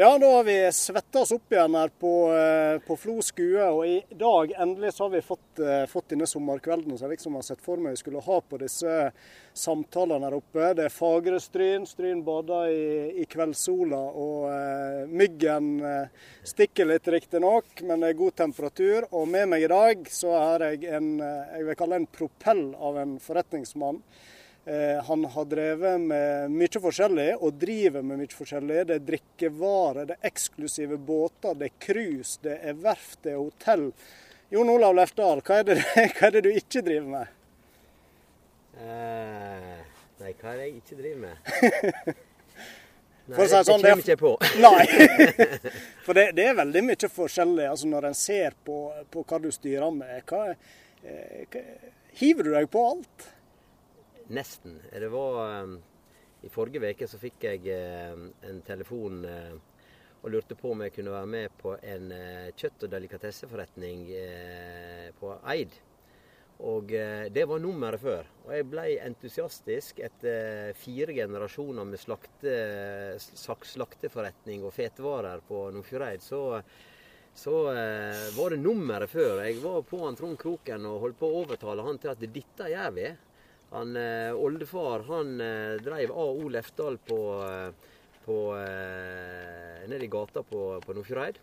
Ja, da har vi svetta oss opp igjen her på, eh, på Flo skue. Og i dag endelig så har vi fått, eh, fått denne sommerkvelden som jeg liksom har sett for meg vi skulle ha på disse samtalene her oppe. Det er fagre Stryn. Stryn bader i, i kveldssola. Og eh, myggen eh, stikker litt, riktignok, men det er god temperatur. Og med meg i dag så har jeg en jeg vil kalle en propell av en forretningsmann. Eh, han har drevet med mye forskjellig, og driver med mye forskjellig. Det er drikkevarer, det er eksklusive båter, det er cruise, det er verft, det er hotell. Jon Olav Lefdal, hva det, hva er det du ikke driver med? Uh, nei, hva er det jeg ikke driver med? Nei, det sånn, det kommer ikke jeg på. Nei. For det, det, er veldig mye forskjellig altså når en ser på, på hva du styrer med. Hva, eh, hva, hiver du deg på alt? Nesten. Det var um, I forrige uke så fikk jeg uh, en telefon uh, og lurte på om jeg kunne være med på en uh, kjøtt- og delikatesseforretning på Eid. Og det var nummeret før. Og jeg ble entusiastisk etter fire generasjoner med slakte, slakteforretning og fetevarer på Nordfjordeid. Så, så var det nummeret før. Jeg var på han Trond Kroken og holdt på å overtale han til at dette gjør vi. Han, eh, Oldefar han eh, dreiv A.O. Lefdal på, eh, på nede i gata på, på Nordfjordeid.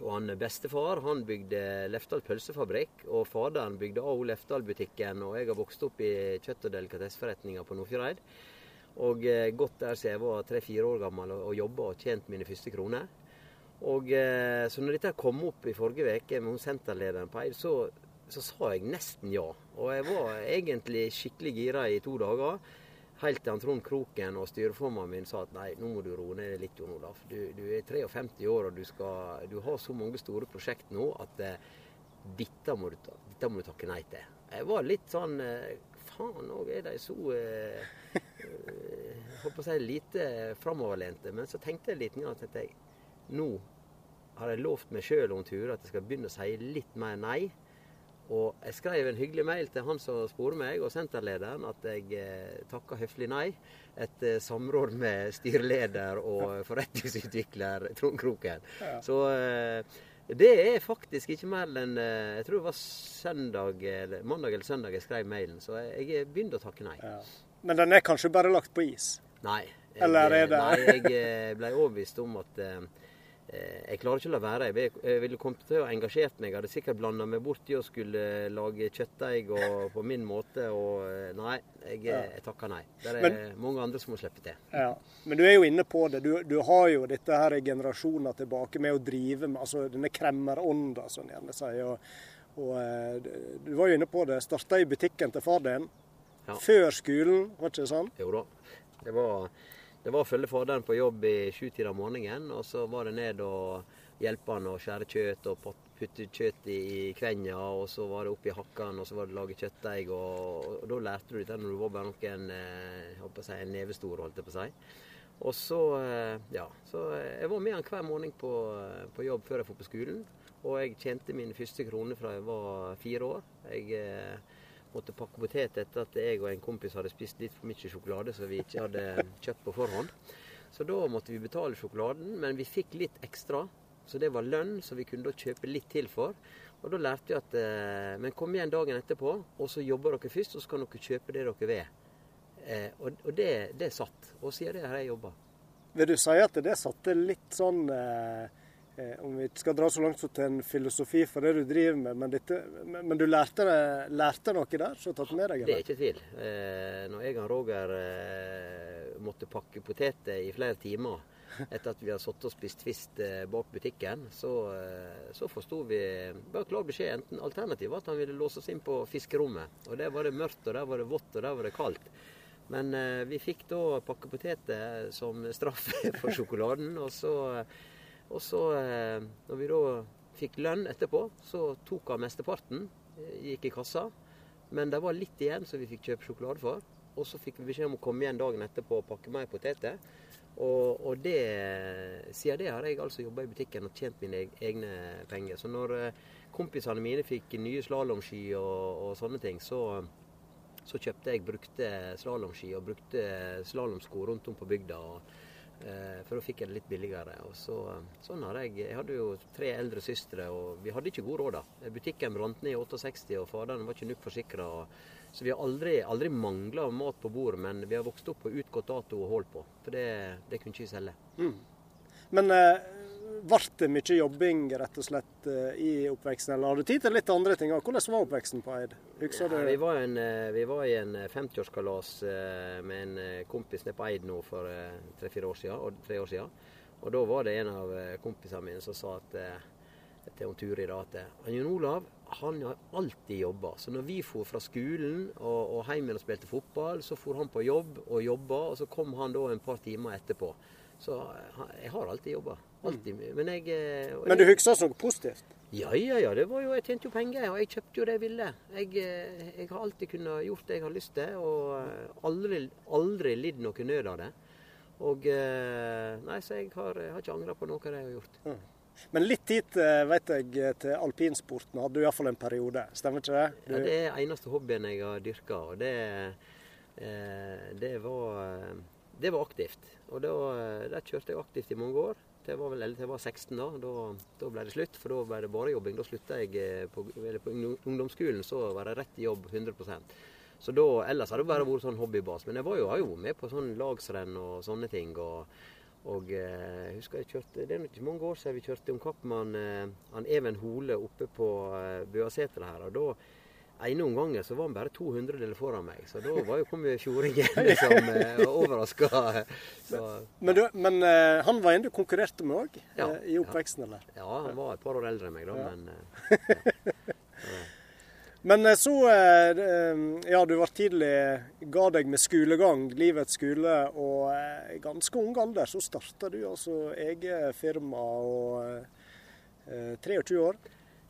Og han bestefar han bygde Lefdal pølsefabrikk, og faderen bygde A.O. Lefdal-butikken. Og jeg har vokst opp i kjøtt- og delikatesseforretninga på Nordfjordeid. Og eh, gått der siden jeg var tre-fire år gammel og, og jobba og tjent mine første kroner. Og eh, Så når dette kom opp i forrige uke med senterlederen på Eid, så så sa jeg nesten ja. Og jeg var egentlig skikkelig gira i to dager. Helt til han Trond Kroken og styreformannen min sa at nei, nå må du roe ned litt, Jon Olaf. Du, du, er 53 år og du, skal, du, har så mange store prosjekt nå at eh, dette, må du, dette må takke nei til. Jeg var litt sånn eh, Faen, nå er de så eh, eh, Holdt på å si lite framoverlente. Men så tenkte jeg litt at jeg, nå har jeg lovt meg sjøl om turer at jeg skal begynne å si litt mer nei. Og jeg skrev en hyggelig mail til han som spurte meg, og senterlederen, at jeg eh, takka høflig nei etter samråd med styreleder og forretningsutvikler Trond Kroken. Ja. Så eh, det er faktisk ikke mer enn eh, Jeg tror det var søndag, eller, mandag eller søndag jeg skrev mailen, så jeg, begynte å takke nei. Ja. Men den er kanskje bare lagt på is? Nei. Jeg, eller er det Nei, jeg eh, ble overbevist om at eh, Eh, jeg klarer ikke å la være. Jeg ville kommet til å engasjert meg. Jeg hadde sikkert blanda meg bort i å skulle lage kjøttdeig på min måte. Og eh, nei, jeg, ja. jeg takker nei. Det er Men, mange andre som må slippe til. Ja. Men du er jo inne på det. Du, du har jo dette her i generasjoner tilbake med å drive med altså denne kremmerånda, som en gjerne sier. Og, og, eh, du var jo inne på det. Starta i butikken til far din. Ja. Før skolen, var det ikke sånn? Jo da. Det var det var å følge faderen på jobb i sjutida om morgenen, og så var det ned og hjelpe han å skjære kjøtt og putte kjøtt i, kvenja, og så var det opp i hakkene, og så var det lage kjøttdeig, og, og, da lærte du det når du var bare noen eh, si, en nevestor, holdt jeg på å si. Og så, eh, ja, så jeg var med han hver morgen på, på jobb før jeg dro på skolen. Og jeg tjente mine første kroner fra jeg var fire år. Jeg eh, måtte pakke potet etter at jeg og en kompis hadde spist litt for mye sjokolade som vi ikke hadde kjøpt på forhånd. Så da måtte vi betale sjokoladen, men vi fikk litt ekstra. Så det var lønn som vi kunne da kjøpe litt til for. Og da lærte vi at eh, Men kom igjen dagen etterpå, og så jobber dere først, og så kan dere kjøpe det dere vil. Eh, og, og det, det satt. Og siden det har jeg jobba. Vil du si at det satte litt sånn Eh, om vi ikke skal dra så langt som til en filosofi for det du driver med, men, dette, men du lærte, lærte, noe der som du har tatt med deg? Eller? Det er ikke tvil. Eh, når jeg og Roger eh, måtte pakke poteter i flere timer etter at vi hadde sittet og spist twist eh, bak butikken, så, eh, så forsto vi bare klar beskjed. enten Alternativet var at han ville låse oss inn på fiskerommet. Og Der var det mørkt, og der var det vått, og der var det kaldt. Men eh, vi fikk da pakke poteter som straff for sjokoladen. og så og så, eh, når vi da fikk lønn etterpå, så tok hun mesteparten. Eh, gikk i kassa. Men det var litt igjen som vi fikk kjøpe sjokolade for. Og så fikk vi beskjed om å komme igjen dagen etterpå og pakke mer poteter. Og, og det, siden det har jeg altså jobba i butikken og tjent mine egne penger. Så når eh, kompisene mine fikk nye slalåmski og, og, sånne ting, så, så kjøpte jeg brukte slalåmski og brukte slalåmsko rundt om på bygda. og for da fikk jeg det litt billigere. Og så, sånn har jeg Jeg hadde jo tre eldre søstre, og vi hadde ikke god råd da. Butikken brant ned i 68, og faderen var ikke nok forsikra. Så vi har aldri, aldri mangla mat på bordet, men vi har vokst opp på utgått dato og holdt på. For det, det kunne ikke vi selge. Mm. Men eh, ble det mye jobbing rett og slett eh, i oppveksten, eller har du tid til litt andre ting? Hvordan var oppveksten på Eid? Ja, vi, var en, eh, vi, var i en 50-årskalas eh, med en kompis nede på Eid nå for tre-fire år siden. Tre år siden. Og da var det en av kompisene mine som sa at, til Turi da, at Jon Olav han har alltid jobba. Så når vi for fra skolen og, og hjem og spilte fotball, så for han på jobb og jobba, og så kom han da en par timer etterpå. Så jeg har alltid jobba. Alltid. Men jeg eh, Men du husker noe positivt? Ja, ja, ja. Det var jo, jeg tjente jo penger, og jeg kjøpte jo det jeg ville. Jeg, eh, jeg har alltid kunnet gjort det jeg har lyst til, og eh, aldri, aldri lidd noe nød av det. Og Nei, så jeg har, jeg har ikke angra på noe jeg har gjort. Mm. Men litt tid vet jeg, til alpinsporten hadde du iallfall en periode, stemmer ikke det? Du... Ja, Det er eneste hobbyen jeg har dyrka, og det, det, var, det var aktivt. Og da, der kjørte jeg aktivt i mange år. Det var vel til jeg var 16 da. da. Da ble det slutt, for da ble det bare jobbing. Da slutta jeg eh, på, på ungdomsskolen, så var det rett jobb 100% Så da, Ellers har det bare vært sånn hobbybas. Men jeg var jo, har jo med på sånn lagsrenn og sånne ting. og og eh, jeg husker jeg kjørte, Det er ikke mange år siden vi kjørte om kapp med han, Even Hole oppe på eh, Bøaseter her. og da ene omgangen så var han bare 200 deler foran meg, så da var jo kom fjordingen liksom eh, overraska. Men, du, men uh, han var en du konkurrerte med òg ja, uh, i oppveksten, eller? Ja, han var et par år eldre enn meg, da, ja. men ja. Men så Ja, du var tidlig Ga deg med skolegang, livets skole, og i ganske ung alder så starta du altså eget firma og 23 år.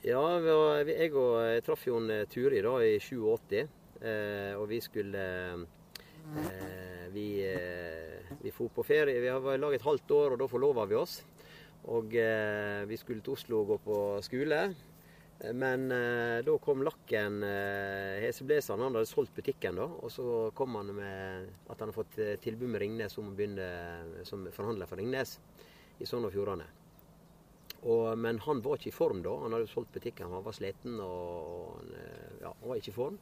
Ja, jeg og jeg traff jo en eh, Turi da i 87. Eh, og vi skulle eh, Vi, eh, vi for på ferie. Vi har lag et halvt år, og da forlova vi oss. Og eh, vi skulle til Oslo og gå på skole. Men eh, da kom lakken eh, Hesebleseren han hadde solgt butikken, da. Og så kom han med at han hadde fått tilbud med Ringnes om å begynne som forhandler for Ringnes i Sogn og Fjordane. Og, men han var ikke i form da. Han hadde solgt butikken, han var sliten og han, eh, ja, han var ikke i form.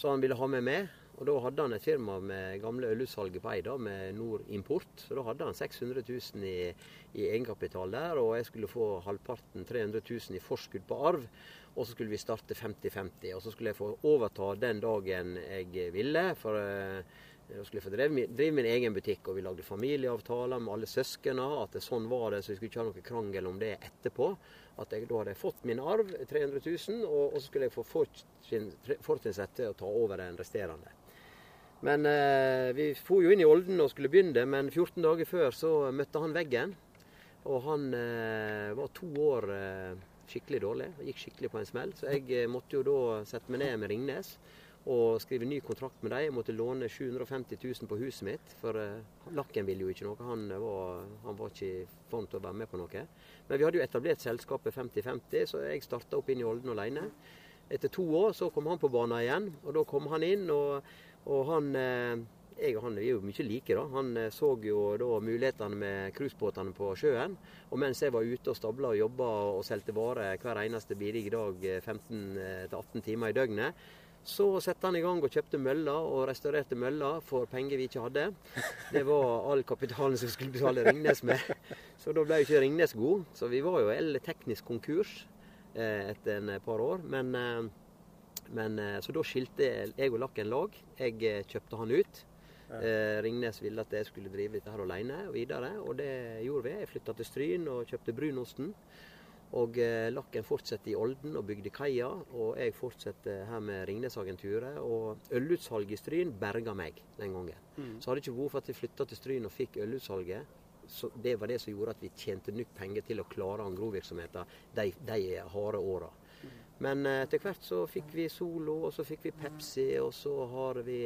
Så han ville ha meg med. Og da hadde han et firma med gamle ølutsalget på Eida, med Nord Import. Så da hadde han 600 000 i, i, egenkapital der, og jeg skulle få halvparten, 300 000 i forskudd på arv. Og så skulle vi starte 50-50. Og så skulle jeg få overta den dagen jeg ville. for... Uh, jeg skulle få drive, drive, min egen butikk, og vi lagde familieavtaler med alle søsknene. At det sånn var det, så vi skulle ikke ha noe krangel om det etterpå. At jeg, da hadde jeg fått min arv, 300 000, og, og så skulle jeg få fortrinnsrett til å ta over den resterende. Men eh, vi for jo inn i Olden og skulle begynne, men 14 dager før så møtte han veggen. Og han eh, var to år eh, skikkelig dårlig. Gikk skikkelig på en smell. Så jeg eh, måtte jo da sette meg ned med Ringnes og skrive ny kontrakt med dem. Jeg måtte låne 750 000 på huset mitt, for uh, Lakken ville jo ikke noe. Han var, han var ikke i form til å være med på noe. Men vi hadde jo etablert selskapet 50-50, så jeg starta opp inn i Olden alene. Etter to år så kom han på banen igjen, og da kom han inn. og, og han... Uh, jeg og han er jo mye like. da. Han så jo da mulighetene med cruisebåtene på sjøen. Og mens jeg var ute og stabla og jobba og solgte varer hver eneste bidige dag 15-18 timer i døgnet, så satte han i gang og kjøpte møller og restaurerte møller for penger vi ikke hadde. Det var all kapitalen som skulle betale Ringnes med. Så da ble jo ikke Ringnes god. Så vi var jo el teknisk konkurs eh, etter en par år. Men, eh, men, eh, så da skilte jeg og Lakken lag. Jeg kjøpte han ut. Ja. Ringnes ville at jeg skulle drive dette her alene og videre, og det gjorde vi. Jeg flytta til Stryn og kjøpte brunosten. Og eh, Lakken fortsetter i Olden og bygde kaia, og jeg fortsetter her med Ringnes-agenturet. Og ølutsalget i Stryn berga meg den gangen. Mm. Så hadde det ikke vært for at vi flytta til Stryn og fikk ølutsalget, så det var det som gjorde at vi tjente nok penger til å klare angrovirksomheten de, de harde åra. Men eh, etter hvert så fikk vi Solo, og så fikk vi Pepsi, og så har vi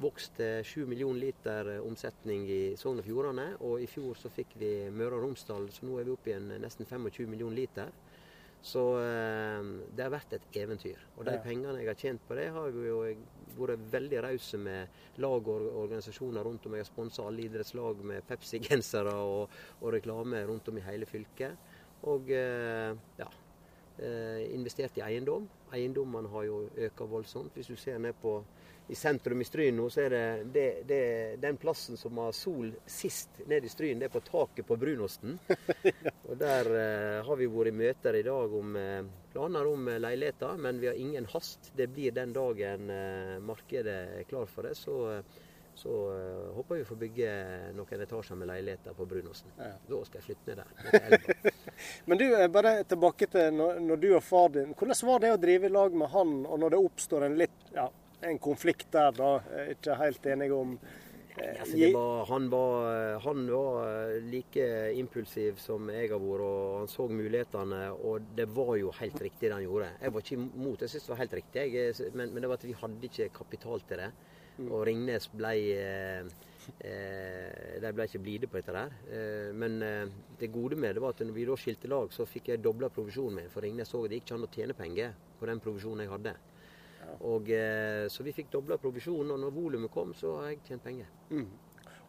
vokst til 7 millioner liter eh, omsetning i Sogn og Fjordane. Og i fjor så fikk vi Møre og Romsdal, så nå er vi oppe i en nesten 25 millioner liter. Så eh, det har vært et eventyr. Og de pengene jeg har tjent på det, har jo vært veldig rause med lag og organisasjoner rundt om. Jeg har sponsa alle idrettslag med Pepsi-gensere og, og reklame rundt om i hele fylket. Og eh, ja, eh, investert i eiendom. Eiendommene har jo økt voldsomt. Hvis du ser ned på i sentrum i Stryn nå, så er det, det, det den plassen som har sol sist ned i Stryn, det er på taket på brunosten. Og der eh, har vi vært i møter i dag om eh, planer om eh, leiligheter, men vi har ingen hast. Det blir den dagen eh, markedet er klar for det. Så, eh, så eh, håper vi får bygge noen etasjer med leiligheter på brunosten. Ja. Da skal jeg flytte ned der. Men du, eh, bare tilbake til når, når du og far din. Hvordan var det å drive i lag med han, og når det oppstår en litt, ja, en konflikt der, da? eh, Ikke helt enige om eh, ja, det var, han, var, han var like impulsiv som jeg har vært, og han så mulighetene. Og det var jo helt riktig det han gjorde. Jeg var ikke imot, jeg syntes det var helt riktig. Jeg, men, men det var at vi hadde ikke kapital til det. Og Ringnes ble eh, eh, De ble ikke blide på dette der. Eh, men eh, det gode med det var at når vi da skilte lag, så fikk jeg dobla provisjonen min. For Ringnes så det gikk ikke an å tjene penger på den provisjonen jeg hadde. Og, eh, så vi fikk dobla provisjonen, og når volumet kom, så har jeg tjent penger.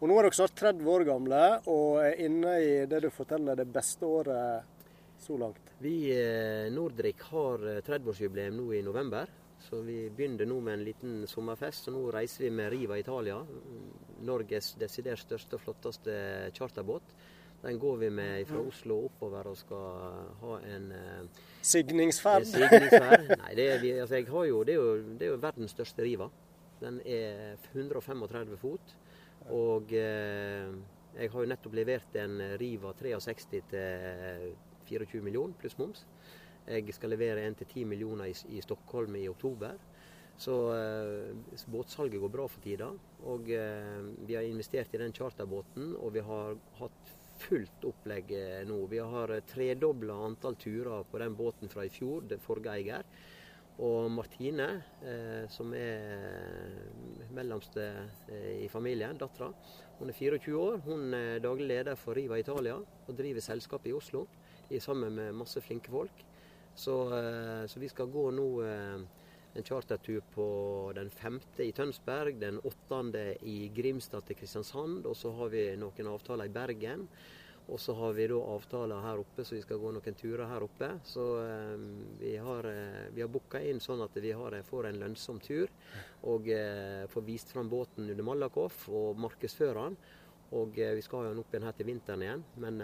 Og nå er dere snart 30 år gamle og er inne i det du forteller det beste året så langt. Vi eh, Nordrik har eh, 30-årsjubileum nå i november. Så vi begynner nå med en liten sommerfest. Så nå reiser vi med Riva Italia. Norges desidert største og flotteste charterbåt. Den går vi med fra Oslo oppover og skal ha en eh, Signingsferd. signingsferd. Nei, det er, vi, altså jeg har jo, det, er jo, det er jo verdens største Riva. Den er 135 fot. Og eh, jeg har jo nettopp levert en Riva 63 til 24 millioner pluss moms. Jeg skal levere en til 10 millioner i, i Stockholm i oktober. Så eh, båtsalget går bra for tida. Og eh, vi har investert i den charterbåten, og vi har hatt fullt opplegg eh, nå. Vi har tredobla antall turer på den båten fra i fjor, det forrige eier. Og Martine, eh, som er mellomste eh, i familien, dattera, hun er 24 år. Hun er daglig leder for Riva Italia og driver selskapet i Oslo sammen med masse flinke folk. Så, eh, så vi skal gå nå eh, en chartertur på den femte i Tønsberg, den åttende i Grimstad til Kristiansand, og så har vi noen avtaler i Bergen. Og så har vi da avtaler her oppe, så vi skal gå noen turer her oppe. Så eh, vi har, vi har booka inn sånn at vi har, får en lønnsom tur. Og får vist fram båten under Malakoff og markedsfører den. Og vi skal den opp igjen her til vinteren igjen. Men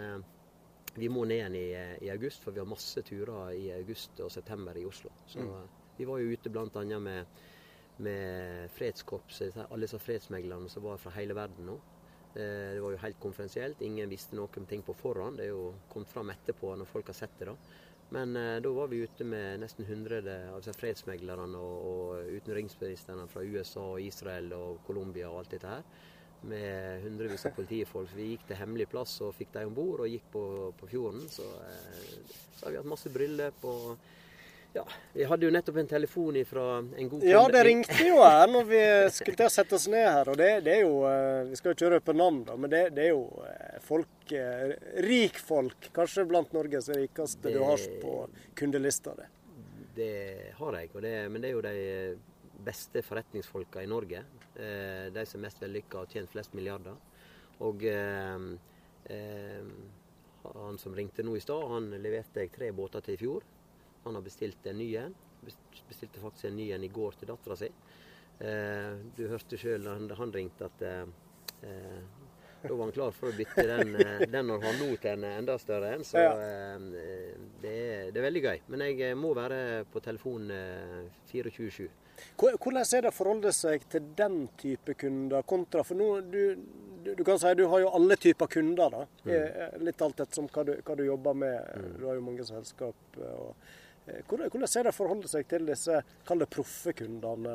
vi må ned igjen i, eh, i august, for vi har masse turer i august og september i Oslo. Så Mm. eh, vi var jo ute bl.a. med, med fredskorpset, alle disse fredsmeglerne som var fra hele verden nå. Eh, Det var jo helt konferensielt. Ingen visste noen ting på forhånd. Det er jo kommet fram etterpå når folk har sett det. da. Men eh, da var vi ute med nesten 100 av disse fredsmeglerne og, og utenriksministrene fra USA, og Israel og Colombia og alt dette her. Med hundrevis av politifolk. Vi gikk til hemmelig plass og fikk dem om bord og gikk på, på fjorden. Så, eh, så har vi hatt masse bryllup og ja, Vi hadde jo nettopp en telefon fra en god kunde. Ja, det ringte jo her når vi skulle til å sette oss ned her. Og det, det er jo eh, Vi skal jo ikke røpe navn, da, men det, det er jo eh, folk rikfolk, Rik folk. Kanskje blant Norges rikeste du har på kundelista di. Det har jeg, det, men det er jo de beste forretningsfolka i Norge. Eh, de som er mest vellykka og tjent flest milliarder. Og eh, eh, han som ringte nå i stad, han leverte jeg tre båter til i fjor. Han har bestilt en ny en. Bestilte faktisk en ny en i går til dattera si. Eh, du hørte sjøl da han, han ringte at da var han klar for å bytte den, den når han nå til en enda større en. Så Ja. eh, det, er, det er veldig gøy. Men jeg må være på telefon eh, 24-7. Hvor- Hvordan er det å forholde seg til den type kunder kontra For nå, du, du, kan si du har jo alle typer kunder, da. Mm. Litt alt etter hva du, hva du jobber med. Du har jo mange selskap. eh, Og, eh, hvordan er det å forholde seg til disse kall det proffe kundene?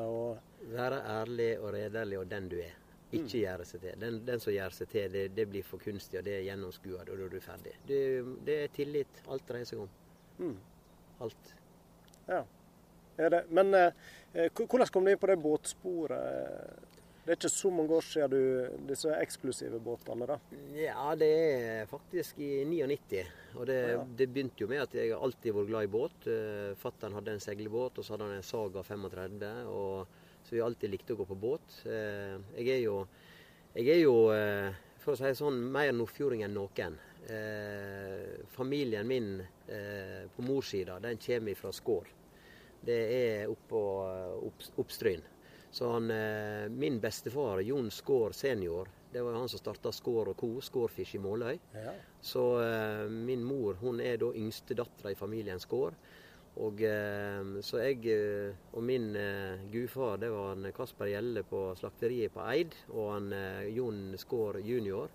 Være ærlig og redelig og den du er. Ikke gjøre seg til. Den, den som gjør seg til, det, det blir for kunstig, og det er gjennomskuet, og da er du ferdig. Det, det er tillit. Alt dreier seg om. Mm. Alt. ja. Men eh, eh, hvordan kom du inn på det båtsporet? Det er ikke så mange år siden du disse eksklusive båtene, da? Ja, det er faktisk i 99. Og det, Ja. det begynte jo med at jeg har alltid vært glad i båt. Uh, Fattern hadde en seilbåt, og så hadde han en Saga 35. Og, så vi alltid likte å gå på båt. Eh, jeg er jo, jeg er jo eh, for å si sånn, mer nordfjording enn noen. Eh, familien min eh, på morssida, den kommer fra Skår. Det er oppå opp, Oppstryn. Så han, eh, min bestefar, Jon Skår senior, det var jo han som starta Skår og Co., Skårfisk i Måløy. Ja. Så eh, min mor hun er da yngste dattera i familien Skår. Og eh, Så jeg eh, og min eh, gudfar det var han Kasper Gjelle på slakteriet på Eid, og han eh, Jon Skår junior.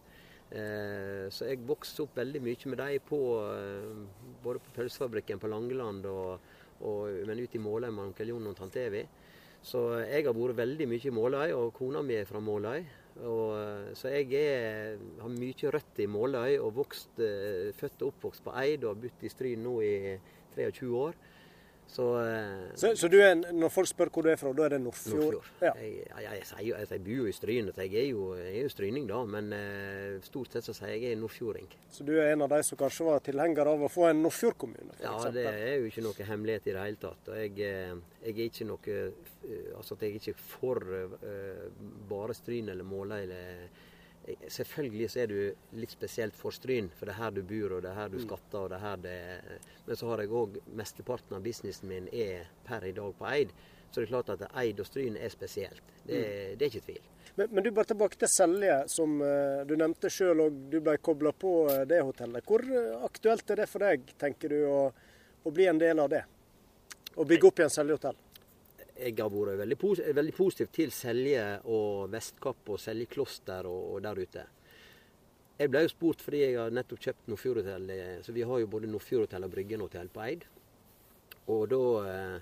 Eh, så jeg vokste opp veldig mye med dem på, eh, både på pølsefabrikken på Langeland og, og, men ute i Måløy med onkel Jon og tante Evi. Så jeg har vært veldig mye i Måløy, og kona mi er fra Måløy. Og, eh, så jeg er, har mye røtter i Måløy, og vokst, eh, født og oppvokst på Eid og har bodd i Stryn nå i 23 år. Så, Så, så du er, når folk spør hvor du er fra, da er det Nordfjord? Nordfjord. Ja. Jeg, jeg, jeg, jo- jeg, bor jo i Stryn, jeg er jo, er jo stryning da. Men eh, stort sett så sier jeg jeg er nordfjording. Så du er en av de som kanskje var tilhenger av å få en Nordfjord-kommune? Ja, eksempel? det er jo ikke noe hemmelighet i det hele tatt. Og jeg, eh, er ikke noe eh, Altså at jeg er ikke for uh, bare Stryn eller Måløy. eller Selvfølgelig så er du litt spesielt for Stryn, for det er her du bor og det er her du skatter. og det er her det Men så har jeg òg mesteparten av businessen min er per i dag på Eid. Så det er klart at Eid og Stryn er spesielt. Det, det er ikke tvil. Men, men du bare tilbake til Selje, som eh, du nevnte sjøl og du ble kobla på eh, det hotellet. Hvor eh, aktuelt er det for deg, tenker du, å, å bli en del av det? Å bygge opp igjen Selje hotell? Jeg har vært veldig, pos veldig positiv til Selje og Vestkapp og Selje kloster og, og der ute. Jeg ble jo spurt fordi jeg har nettopp kjøpt Nordfjordhotell. eh, Så vi har jo både Nordfjordhotell og Bryggenhotell på Eid. Og da, eh,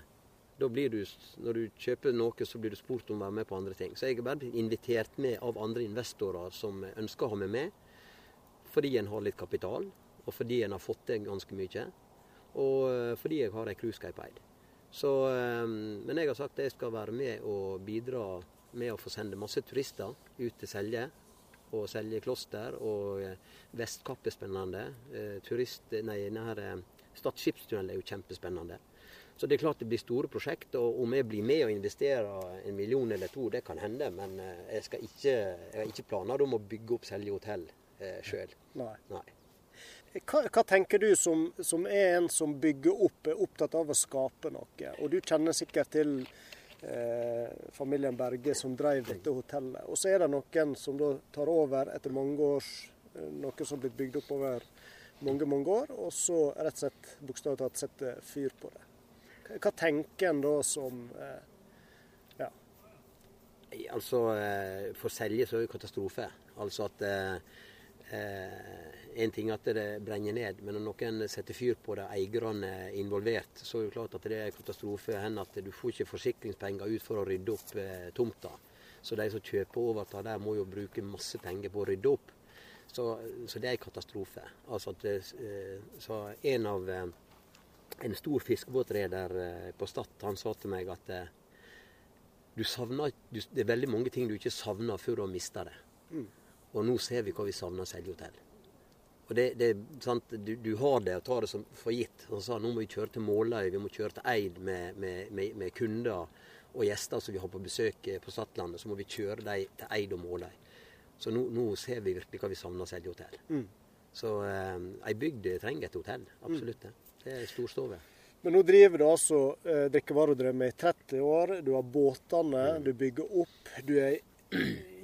da blir du, når du kjøper noe, så blir du spurt om å være med på andre ting. Så jeg har bare invitert med av andre investorer som ønsker å ha meg med. Fordi en har litt kapital, og fordi en har fått til ganske mye. Og eh, fordi jeg har ei cruiseguide på Eid. Så, eh, men jeg har sagt at jeg skal være med og bidra med å få sende masse turister ut til Selje. Og Selje kloster. Og eh, Vestkapp er spennende. Eh, Turist, nei, denne Stad skipstunnel er jo kjempespennende. Så det er klart det blir store prosjekt. Og om jeg blir med og investerer en million eller to, det kan hende. Men eh, jeg, ikke, jeg har ikke planer om å bygge opp Selje hotell eh, sjøl. Nei. Nei. Hva, hva tenker du som, som er en som bygger opp, er opptatt av å skape noe? Og du kjenner sikkert til eh, familien Berge som drev dette hotellet. Og så er det noen som da tar over etter mange års eh, Noe som har blitt bygd opp over mange, mange år, og så rett og slett bokstavelig talt setter fyr på det. Hva, tenker en da som eh, Ja. Altså, eh, For Selje så er det katastrofe. Altså at eh, eh, En ting at det brenner ned, men når noen setter fyr på det, eierne er involvert, så er det klart at det er katastrofe. Hen at du får ikke forsikringspenger ut for å rydde opp eh, tomta. Så de som kjøper og overtar der, må jo bruke masse penger på å rydde opp. Så, så det er en katastrofe. Altså at eh, så en av eh, En stor fiskebåtreder eh, på Stad, han sa til meg at eh, du savner, du, det er veldig mange ting du ikke savner før du har mista det. Og nå ser vi hva vi savner Selje hotell. Og det, det, du, du har det og tar det som for gitt. Han sa nå må vi kjøre til Måløy, vi må kjøre til Eid med, med, med, med kunder og gjester som vi har på besøk eh, på Stadlandet. Så må vi kjøre dem til Eid og Måløy. Så nå, nå ser vi virkelig hva vi savner Selje hotell. Så eh, ei bygd trenger et hotell. Absolutt det. Det er storstove. Men nå driver du altså eh, drikkevaredrømme i 30 år. Du har båtene, du bygger opp. Du er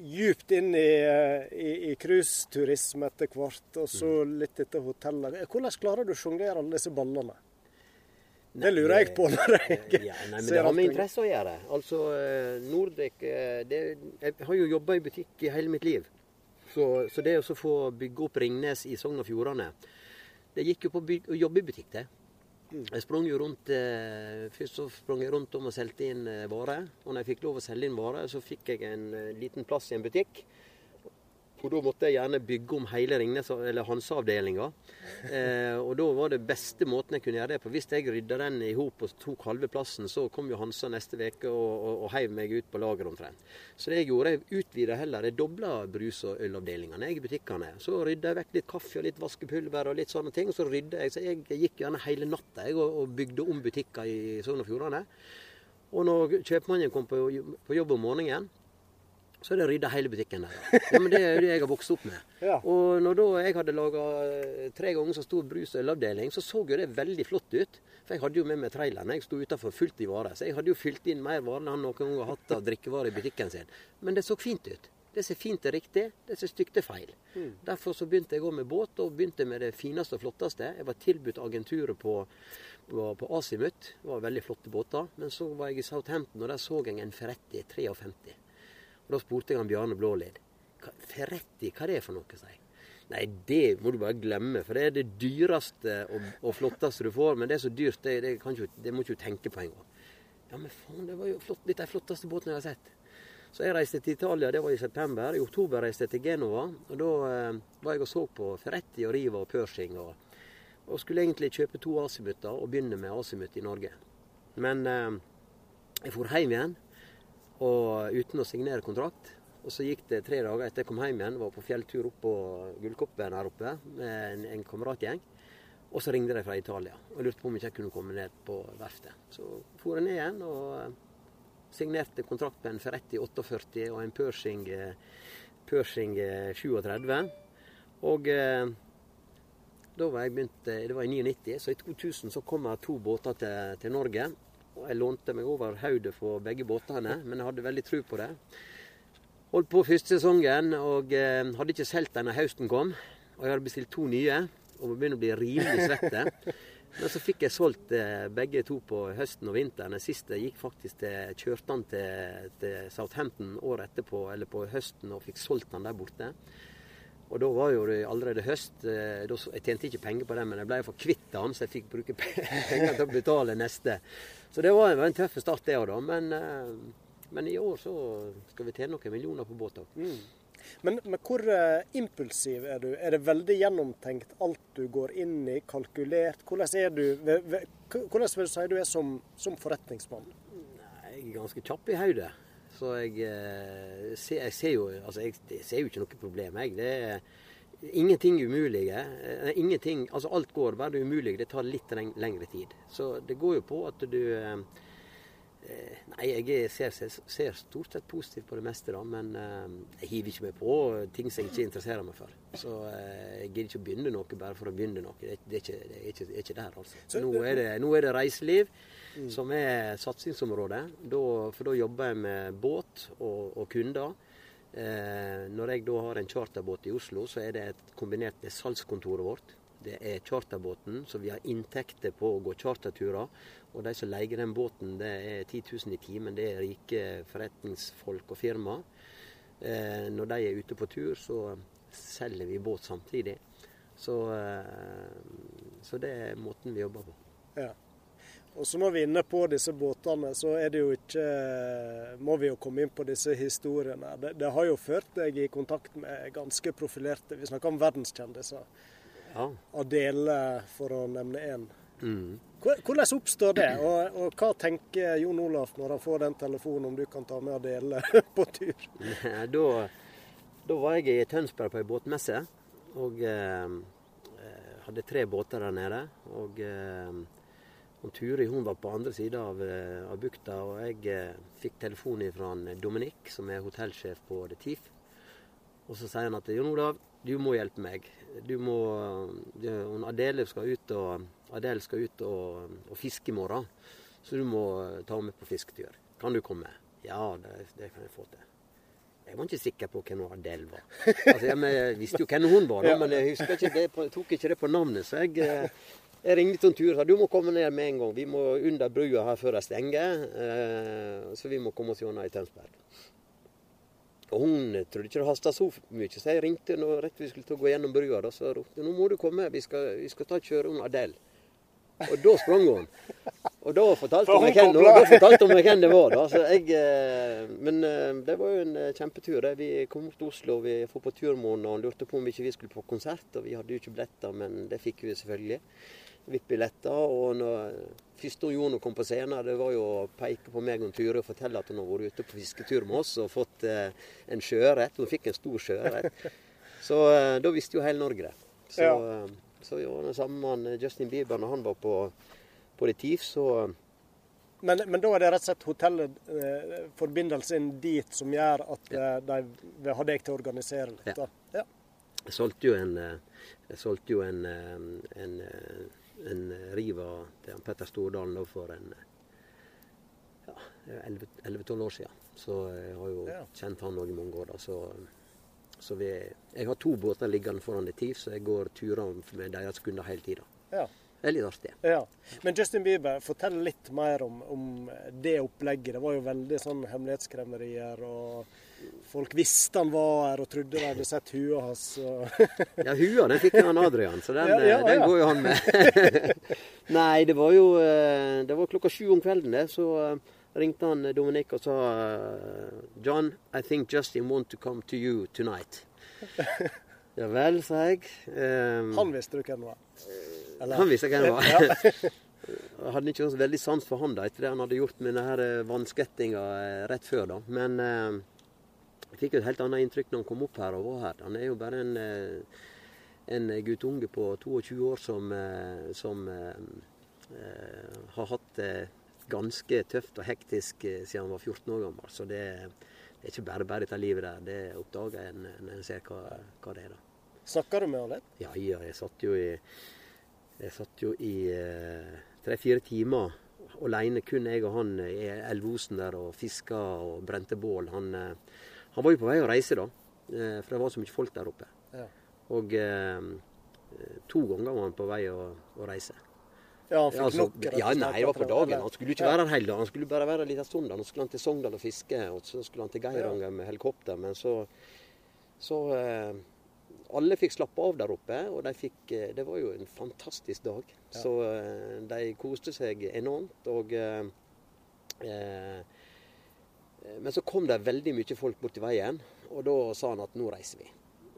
djupt inn i, eh, i, cruiseturisme etter hvert, og så litt etter hotellet. Hvordan klarer du å sjonglere alle disse ballene? Det lurer jeg på når jeg ja, nei, men Det har med interesse å gjøre. Altså, eh, Nordic eh, det, Jeg har jo jobba i butikk i hele mitt liv. Så, så det å få bygge opp Ringnes i Sogn og Fjordane Det gikk jo på å jobbe i butikk, det. Jeg sprang jo rundt eh, Først så sprang jeg rundt om og solgte inn eh, varer. Og når jeg fikk lov å selge inn varer, så fikk jeg en eh, liten plass i en butikk. Og da måtte jeg gjerne bygge om hele Ringnes, eller Hansa-avdelinga. Eh, og da var det beste måten jeg kunne gjøre det på. Hvis jeg rydda den i hop og tok halve plassen, så kom jo Hansa neste uke og, og, og heiv meg ut på lager omtrent. Så det jeg gjorde, jeg utvida heller. Jeg dobla brus- og ølavdelingene i butikkene. Så rydda jeg vekk litt kaffe og litt vaskepulver og litt sånne ting. Og så rydda jeg. Så jeg gikk gjerne hele natta og, og bygde om butikker i Sogn og Fjordane. Og når kjøpmannen kom på, på jobb om morgenen, så hadde jeg rydda hele butikken der. Ja, men Det er jo det jeg har vokst opp med. Ja. Og når da jeg hadde laga tre ganger så stor brus- og ølavdeling, så så jo det veldig flott ut. For jeg hadde jo med meg traileren. Jeg sto utafor fullt i varer. Så jeg hadde jo fylt inn mer varer enn han noen gang har hatt av drikkevarer i butikken sin. Men det så fint ut. Det som er fint er riktig, det som er stygt er feil. Derfor så begynte jeg gå med båt, og begynte med det fineste og flotteste. Jeg var tilbudt agenturet på, på, på Asimut. Det var veldig flotte båter. Men så var jeg i Southampton, og der så jeg en Ferretti 53. Og Da spurte jeg han Bjarne Blålid. Ferretti, hva er det for noe? sier. Nei, det må du bare glemme, for det er det dyreste og, og flotteste du får. Men det er så dyrt, det, det, ikke, det må ikke du tenke på engang. Ja, men faen, det var jo flott. litt av den flotteste båten jeg har sett. Så jeg reiste til Italia, det var i september. I oktober reiste jeg til Genova. Og da eh, var jeg og så på Ferretti og Riva og Pershing. Og, og skulle egentlig kjøpe to Asimutter og begynne med Asimut i Norge. Men eh, jeg for hjem igjen og uten å signere kontrakt. Og så gikk det tre dager etter jeg kom hjem igjen, var på fjelltur opp på Gullkoppen her oppe med en, en kameratgjeng. Og så ringte de fra Italia og lurte på om jeg kunne komme ned på verftet. Så for jeg ned igjen og eh, signerte kontrakt med en Ferretti 48 og en Pershing, eh, Pershing eh, 37. Og eh, da var jeg begynt, eh, Det var i 99, så i 2000 så kom det to båter til, til Norge. Jeg lånte meg over hodet for begge båtene, men jeg hadde veldig tro på det. Holdt på første sesongen og eh, hadde ikke solgt den da høsten kom. Og jeg hadde bestilt to nye og begynte å bli rimelig svette. Men så fikk jeg solgt eh, begge to på høsten og vinteren. Den siste gikk faktisk til, kjørte han til, til Southampton året etterpå, eller på høsten, og fikk solgt han der borte. Og da var jo det allerede høst. eh, da Jeg tjente ikke penger på det, men jeg ble for kvitt han, så jeg fikk bruke pe- penger til å betale neste. Så det var, var en tøff start, det òg, da. Men, eh, men i år så skal vi tjene noen millioner på båt òg. Men, men hvor eh, impulsiv er du? Er det veldig gjennomtenkt alt du går inn i, kalkulert? Hvordan er du Hvordan vil du si du er som, som forretningsmann? Jeg er ganske kjapp i hodet. Så jeg, eh, ser, jeg ser jo altså jeg, jeg ser jo ikke noe problem, jeg. Det er ingenting umulige. Eh, Ingenting, altså alt går, bare det umulige. Det tar litt lengre tid. Så det går jo på at du eh, eh, Nei, jeg er- ser, ser, stort sett positivt på det meste, da. Men jeg hiver ikke meg på ting som jeg ikke interesserer meg for. Så jeg gidder ikke å begynne noe bare for å begynne noe. Det, er- er, ikke, det er, ikke, det er ikke der, altså. Nå er det, nå er det reiseliv som er satsingsområdet. Da, for da jobber jeg med båt og, og kunder. Eh, når jeg da har en charterbåt i Oslo, så er det et kombinert med salgskontoret vårt. Det er charterbåten, så vi har inntekter på å gå charterturer. Og de som leier den båten, det er 10 000 i timen. Det er rike forretningsfolk og firma. Eh, når de er ute på tur, så selger vi båt samtidig. Så, eh, så det er måten vi jobber på. Ja. Og så Når vi er inne på disse båtene, så er det jo ikke må vi jo komme inn på disse historiene. Det, det har jo ført deg i kontakt med ganske profilerte Vi snakker om verdenskjendiser. Ja. Adele, for å nevne én. Mm. Hvordan oppstår det, og, og hva tenker Jon Olaf når han får den telefonen om du kan ta med Adele på tur? da, da var jeg i Tønsberg på ei båtmesse. Og eh, eh, hadde tre båter der nede. Og, eh, og Turi hun var på andre sida av, eh, av bukta. Og jeg eh, fikk telefon fra Dominik, som er hotellsjef på The Thief. Og så sier han at Jon Olav, du må hjelpe meg. Du må, du, hun Adele skal ut og, Adele skal ut og, og fiske i morgen. Så du må ta henne med på fisketur. Kan du komme? Ja, det, det kan jeg få til. Jeg var ikke sikker på hvem Adele var. Altså, jeg, men jeg visste jo hvem hun var, da, men jeg husker ikke det tok ikke det på navnet. Så jeg, eh, jeg ringte til Tur og sa du må komme ned med en gang. Vi må under brua her før de stenger. Eh, så vi må komme oss gjennom i Tønsberg. Og hun trodde ikke det hasta så mye, så jeg ringte når rett vi skulle gå gjennom brua. Da, så ropte hun nå må du komme, vi skal, vi skal ta og kjøre hun Adele. Og da sprang hun. Og da fortalte For hun meg hvem, det var. da. Så jeg, eh, men eh, det var jo en kjempetur. det. Vi kom opp til Oslo, vi var på turmåned, og han lurte på om ikke vi skulle på konsert. Og vi hadde jo ikke billetter, men det fikk vi selvfølgelig. VIP-billetter. Og når, første hun gjorde når hun kom på scenen, det var jo å peke på meg og Ture og fortelle at hun har vært ute på fisketur med oss og fått eh, en sjøørret. Hun fikk en stor sjøørret. Så eh, da visste jo hele Norge det. Så, Ja. eh, så jo, den samme med Justin Bieber når han var på, på Retif, så Men, men da er det rett og slett hotellet, eh, forbindelsen dit, som gjør at eh, de vil ha deg til å organisere litt? Ja. da. Ja. Jeg solgte jo en, eh, jeg solgte jo en, en, en, eh, en Riva til han Petter Stordalen da for en ja, 11-12 år siden. Så jeg har jo Ja. kjent han òg i mange år. da, så... Så vi, jeg har to båter liggende foran Retif, så jeg går turer med deres kunder hele tida. Ja. Det er litt artig. ja. Men Justin Bieber, fortell litt mer om, om det opplegget. Det var jo veldig sånn hemmelighetskremmerier, og folk visste han var her og trodde de hadde sett huet hans. Ja, hua den fikk han Adrian, så den, Ja, ja, eh, den ja. går jo han med. Nei, det var jo eh, Det var klokka sju om kvelden, det. Så eh, ringte han Dominik og sa John, I think Justin want to come to you tonight. Ja vel, sa jeg. Um, Han visste du hvem var? Eller? han visste hvem det var. Jeg hadde ikke så veldig sans for han da, etter det han hadde gjort med denne vannskvettinga rett før. da. Men eh, jeg fikk jo et helt annet inntrykk når han kom opp her og var her. Han er jo bare en, eh, en guttunge på 22 år som, eh, som eh, eh, har hatt det ganske tøft og hektisk eh, siden han var 14 år gammel. Så det, det er ikke bare bare dette livet der. Det oppdager en når en ser hva, hva det er. da. Snakka du med han litt? Ja, ja, jeg satt jo i Jeg satt jo i tre-fire timer alene, kun jeg og han i elvosen der og fiska og brente bål. Han, eh, han var jo på vei å reise da, eh, for det var så mye folk der oppe. Ja. Og eh, to ganger var han på vei å, å reise. Ja, han fikk Altså, nok? ja, nei, det var på dagen. Han skulle ikke være her hele dagen. Han skulle bare være en liten stund. Han skulle han til Sogndal og fiske, og så skulle han til Geiranger med helikopter. Men så, så eh, Alle fikk slappe av der oppe, og de fikk eh, Det var jo en fantastisk dag. Så eh, de koste seg enormt. Og eh, Men så kom det veldig mye folk borti veien, og da sa han at nå reiser vi.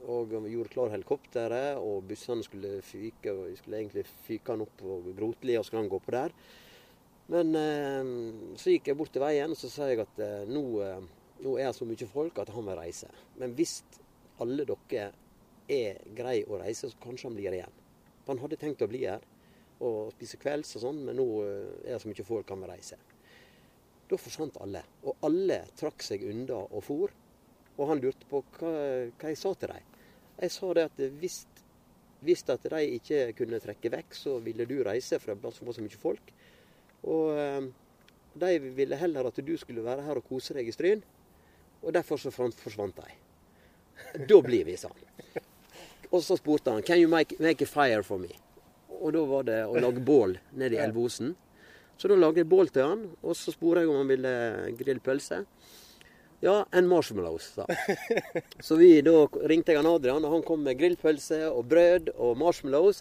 Og vi gjorde klar helikopteret, og bussene skulle fyke. og Vi skulle egentlig fyke han opp og Grotli, og skulle han gå på der. Men eh, så gikk jeg bort til veien og så sa jeg at eh, nå, eh, nå er det så mye folk at han vil reise. Men hvis alle dere er grei å reise, så kanskje han blir igjen. For han hadde tenkt å bli her og spise kvelds og sånn, men nå eh, er det så mye folk han vil reise. Da forsvant alle. Og alle trakk seg unna og for. Og han lurte på hva, hva jeg sa til dem. Jeg sa det at hvis, hvis at de ikke kunne trekke vekk, så ville du reise, for det var så mye folk. Og eh, de ville heller at du skulle være her og kose deg i Stryn. Og derfor så forsvant de. Da blir vi, sa han. Og så spurte han Can you make, make a fire for me? Og da var det å lage bål nede i Elvosen. Så da lagde jeg bål til han, og så spurte jeg om han ville grille pølse. Ja, en marshmallows, sa. Så vi, da ringte jeg han Adrian, og han kom med grillpølse og brød og marshmallows.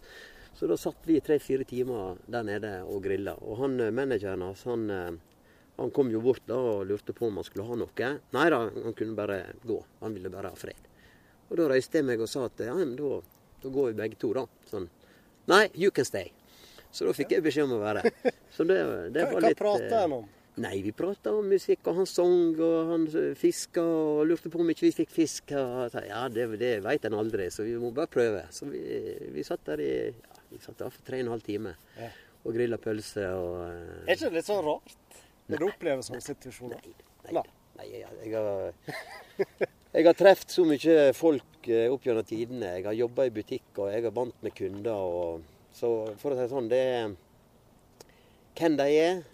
Så da satt vi tre-fire timer der nede og grilla. Og han eh, manageren hans, han, eh, han kom jo bort da og lurte på om han skulle ha noe. Nei da, han kunne bare gå. Han ville bare ha fred. Og da reiste jeg meg og sa at ja, men da, da går vi begge to, da. Sånn. Nei, you can stay. Så da fikk jeg beskjed om å være. Så det, det Hva, var hva litt prater eh, han om? Nei, vi prata om musikk, og han sang, og han fiska, og lurte på om ikke vi fikk fisk. Sa, ja, det, det veit en aldri, så vi må bare prøve. Så vi, vi satt der i ja, vi satt der for tre og en halv time Ja. og grilla pølse og eh, Er ikke det litt sånn rart når du opplever sånne situasjoner? Nei, nei, nei jeg, jeg har Jeg har truffet så mye folk eh, opp gjennom tidene. Jeg har jobba i butikk, og jeg har vant med kunder. Og, så for å si det sånn, det Hvem de er,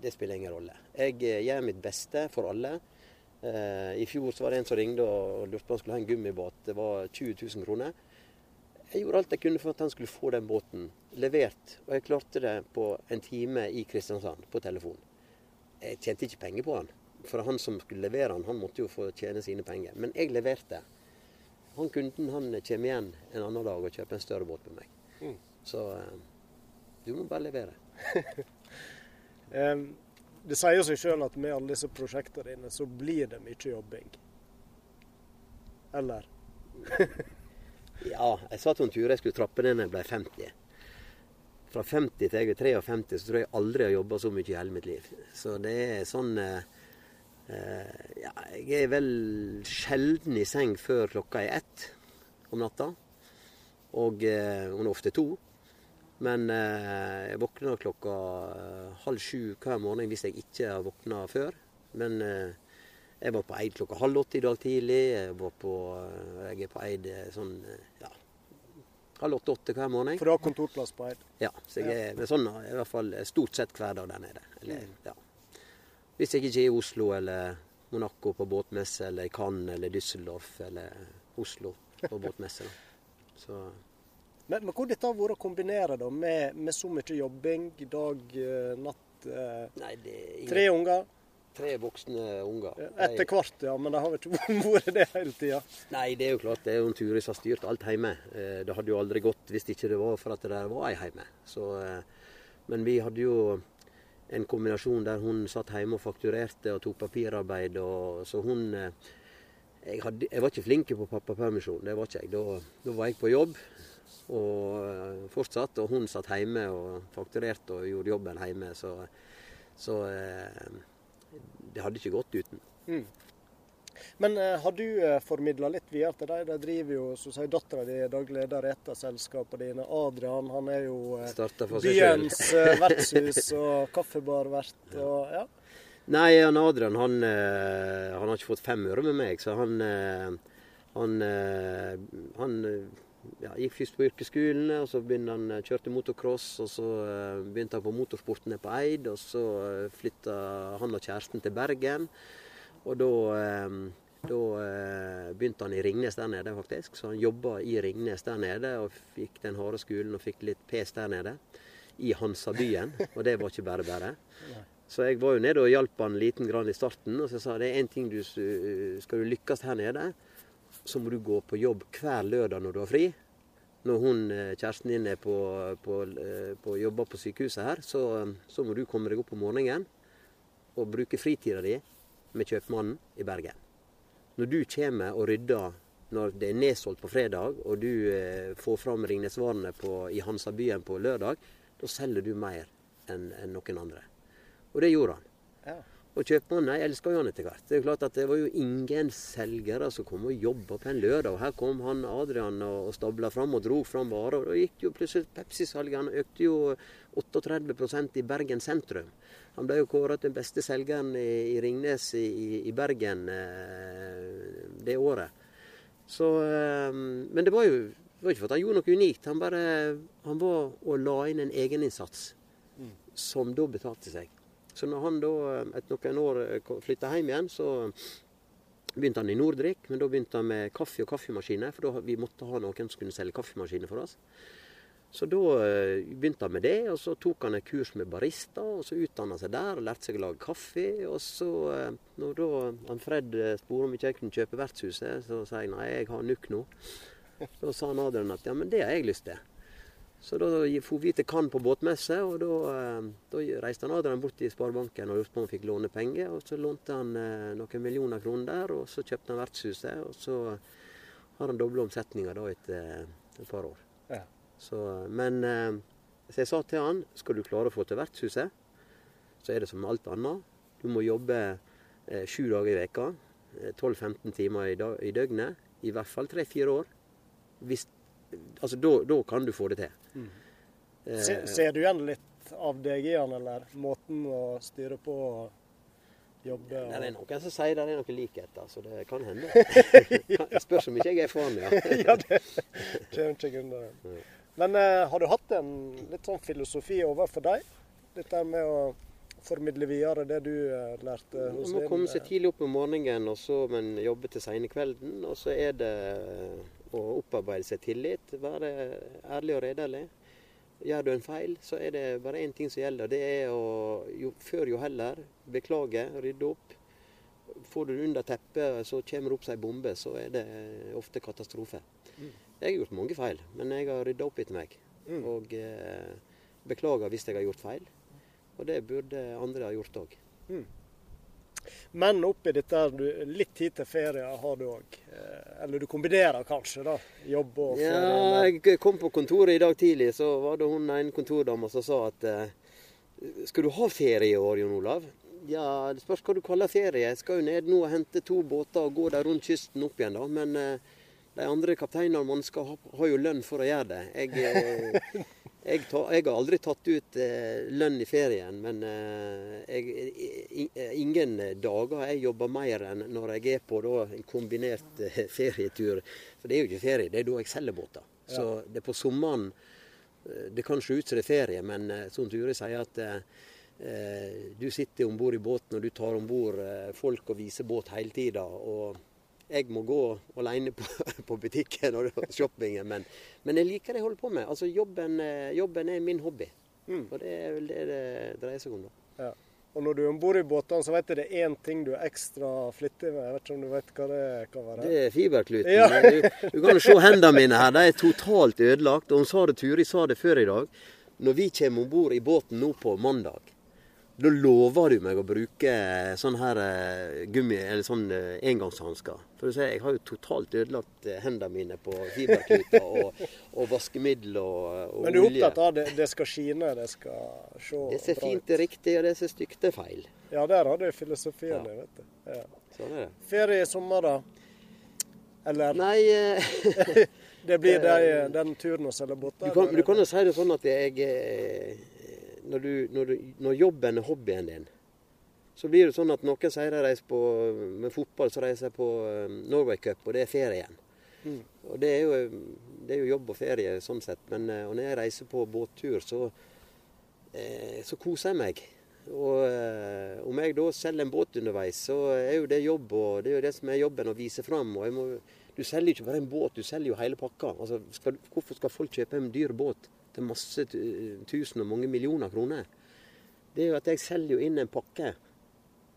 det spiller ingen rolle. Jeg eh, gjør mitt beste for alle. Eh, I fjor så var det en som ringte og lurte på om han skulle ha en gummibåt. Det var 20 000 kroner. Jeg gjorde alt jeg kunne for at han skulle få den båten levert. Og jeg klarte det på en time i Kristiansand på telefon. Jeg tjente ikke penger på han. For han som skulle levere han, han måtte jo få tjene sine penger. Men jeg leverte. Han kunden han kommer igjen en annen dag og kjøper en større båt med meg. Mm. Så eh, du må bare levere. Eh, det sier seg sjøl at med alle disse prosjektene dine, så blir det mye jobbing. Eller? ja, jeg sa til en tur jeg skulle trappe ned når jeg ble 50. Fra 50 til jeg er 53, så tror jeg aldri jeg har jobba så mye i hele mitt liv. Så det er sånn eh, Ja, jeg er vel sjelden i seng før klokka er ett om natta. Og, eh, er ofte to. Men eh, jeg våkner klokka eh, halv sju hver morgen hvis jeg ikke har våkna før. Men eh, jeg var på Eid klokka halv åtte i dag tidlig. Jeg, var på, eh, jeg er på Eid eh, sånn ja, halv åtte-åtte hver morgen. For du har kontorplass på Eid? Ja. så jeg er sånn i hvert fall stort sett hver dag der nede. Eller, Mm. ja. Hvis jeg ikke er i Oslo eller Monaco på båtmesse, eller i Cannes eller Düsseldorf eller Oslo på båtmesse. Da. Så Men, men hvordan dette har vært å kombinere da, med, med så mye jobbing, dag, eh, natt? Eh, Nei, tre unger? tre voksne unger. Etter hvert, ja. Men det har ikke vært det hele tida. Nei, det er jo klart det er jo en Turid som har styrt alt hjemme. Eh, Det hadde jo aldri gått hvis ikke det var for at det var ei hjemme. Så, eh, men vi hadde jo en kombinasjon der hun satt hjemme og fakturerte og tok papirarbeid. Og, så hun jeg, hadde, jeg var ikke flink på pappapermisjon, det var ikke jeg. Da, da var jeg på jobb og eh, fortsatt. Og hun satt hjemme og fakturerte og gjorde jobben hjemme. Så, så eh, det hadde ikke gått uten. Mm. Men eh, har du formidla litt videre til dem? De driver jo, som sier dattera di daglig leder i et av selskapene dine. Adrian han er jo byens vertshus og kaffebarvert. Og, ja. Nei, han Adrian han, han har ikke fått fem øre med meg, så han Han, han ja, gikk først på yrkesskolen, og så begynte han eh, kjørte motocross. Og så eh, begynte han på motorsporten på Eid, og så eh, flytta han og kjæresten til Bergen. Og da, da begynte han i Ringnes der nede, faktisk. Så han jobba i Ringnes der nede, og fikk den harde skolen og fikk litt pes der nede. I Hansabyen, og det var ikke bare bare. Så jeg var jo nede og hjalp han liten grann i starten. Og så sa jeg det er én ting du skal du lykkes her nede, så må du gå på jobb hver lørdag når du har fri. Når hun, eh, kjæresten din er på, på, eh, på jobber på sykehuset her, så, så må du komme deg opp om morgenen og bruke fritida di med kjøpmannen i Bergen. Når du kommer og rydder når det er nedsolgt på fredag, og du eh, får fram Ringnesvarene i Hansabyen på lørdag, da selger du mer enn enn noen andre. Og det gjorde han. Ja. Og kjøpmannen jeg elska han etter hvert. Det er jo klart at det var jo ingen selgere som kom og jobba på en lørdag. Og her kom han Adrian og, stabla fram og dro fram varer. Og da gikk jo plutselig Pepsi-salget. Han økte jo 38 i Bergen sentrum. Han ble jo kåra til den beste selgeren i, i Ringnes i, i, Bergen eh, det året. Så, eh, men det var jo det var ikke for at han gjorde noe unikt. Han bare han var og la inn en egeninnsats som da betalte seg. Så når han da etter noen år flytta hjem igjen, så begynte han i Nordrik. Men da begynte han med kaffe og kaffemaskiner, for da vi måtte ha noen som kunne selge kaffemaskiner for oss. Så da eh, begynte han med det, og så tok han et kurs med barista, og så utdanna seg der og lærte seg å lage kaffe. Og så, eh, når da han Fred eh, spurte om ikke jeg kunne kjøpe vertshuset, så sa jeg nei, jeg har nuk nå. Da sa han Adrian at ja, men det har jeg lyst til. Så da for vi til Cannes på båtmesse, og da, eh, da reiste han Adrian bort til Sparebanken og lurte på om han fikk låne penger. Og så lånte han eh, noen millioner kroner der, og så kjøpte han vertshuset. Og så har han dobla omsetninga da etter et par år. Ja. Så, men eh, så jeg sa til han skal du klare å få til vertshuset, så er det som alt annet. Du må jobbe eh, sju dager i veka, eh, 12-15 timer i, dag, i døgnet, i hvert fall tre-fire år. Hvis, altså, da, da kan du få det til. Mm. Eh, Se, ser du igjen litt av deg i han, eller måten å styre på og jobbe det er noen som sier det er noen likheter, så det kan hende. Det spørs om ikke jeg er foran, ja. Ja, det kommer ikke unna. Men eh, har du hatt en litt sånn filosofi overfor deg? Dette med å formidle videre det du eh, lærte hos Man må din, komme seg eh, tidlig opp om morgenen, og så, men jobbe til sene kvelden. Og så er det å opparbeide seg tillit. Være ærlig og redelig. Gjør du en feil, så er det bare én ting som gjelder. Det er å jo før jo heller beklage, rydde opp. Får du det under teppet, så kommer det opp ei bombe, så er det ofte katastrofe. Jeg har gjort mange feil, men jeg har rydda opp etter meg. Mm. Og eh, beklager hvis jeg har gjort feil. Og det burde andre ha gjort òg. Men oppi dette du, litt tid til ferie har du òg. Eller du kombinerer kanskje, da? Jobb og ferie. Ja, jeg kom på kontoret i dag tidlig, så var det hun ene kontordama som sa at eh, Skal du ha ferie i år, Jon Olav? Ja, det spørs hva du kaller ferie. Jeg skal jo ned nå og hente to båter og gå der rundt kysten opp igjen, da. Men eh, de andre kapteinene man skal ha, har jo lønn for å gjøre det. Jeg, eh, jeg, tar, jeg har aldri tatt ut eh, lønn i ferien, men eh, jeg, ingen dager jeg jobber mer enn når jeg er på da, en kombinert eh, ferietur. For det er jo ikke ferie, det er da jeg selger båter. Så det er på sommeren eh, Det kan se ut som det er ferie, men eh, som Ture sier at eh, du sitter om bord i båten og du tar om bord folk og viser båt hele tida. Og jeg må gå alene på, på butikken og shoppingen, men, men jeg liker det jeg holder på med. Altså Jobben, eh, jobben er min hobby. Mm. Og det er vel det det dreier seg om. da. Ja. Og når du er om bord i båtene, så vet jeg det er én ting du er ekstra flittig med. Jeg vet ikke om du vet hva det kan være? Det er fiberkluten. Ja. du, du kan jo se hendene mine her. De er totalt ødelagt. Og hun sa det, Turi sa det før i dag. Når vi kommer om bord i båten nå på mandag, da lover du meg å bruke sånn her eh, gummi, eller sånn eh, engangshansker. For du ser, jeg har jo totalt ødelagt eh, hendene mine på fiberkluter og, og vaskemiddel og, og Men du er olje. opptatt av det, det skal skine, det skal se Det ut. Det ser fint, ut. er riktig, og det som er stygt, er feil. Ja, der har du filosofien Ja. vet du. Ja. Sånn er det. Ferie i sommer, da? Eller Nei, det blir de, den turen å selge båter? Du kan, jo si det sånn at jeg når, du, når, du, når jobben er hobbyen din, så blir det sånn at noen sier de reiser på med fotball, så reiser jeg på eh, Norway Cup, og det er ferie igjen. Mm. Og det er, jo, det er jo jobb og ferie sånn sett. Men eh, når jeg reiser på båttur, så, eh, så koser jeg meg. Og eh, om jeg da selger en båt underveis, så er jo det jobb, og det er jo det som er jobben å vise fram. Og må, du selger ikke bare en båt, du selger jo hele pakka. Altså, skal, hvorfor skal folk kjøpe en dyr båt til masse tusen og mange millioner kroner? Det er jo at jeg selger jo inn en pakke.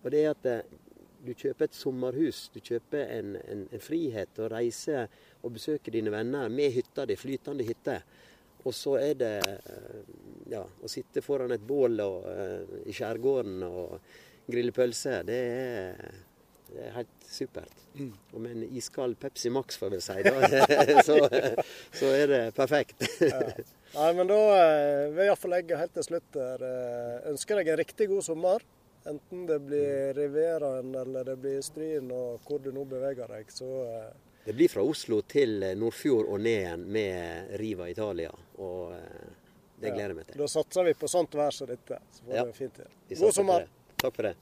Og det er at eh, du kjøper et sommerhus. Du kjøper en, en, en frihet å reise og besøke dine venner med hytta di, flytende hytte. Og så er det eh, ja, å sitte foran et bål og, eh, i skjærgården og grille pølser. Det er, det er helt supert. Og med en iskald Pepsi Max, får vi si, da, så, så er det perfekt. Nei, men da eh, vil jeg iallfall legge helt til slutt her. eh, Ønsker deg en riktig god sommer. Enten det blir Rivieraen eller det blir Stryn og hvor du nå beveger deg, så eh, Det blir fra Oslo til Nordfjord og ned igjen med Riva Italia. Og det gleder jeg meg til. Da satser vi på sånt vær som dette. Så får Ja. det fint til. God sommer. Takk for det.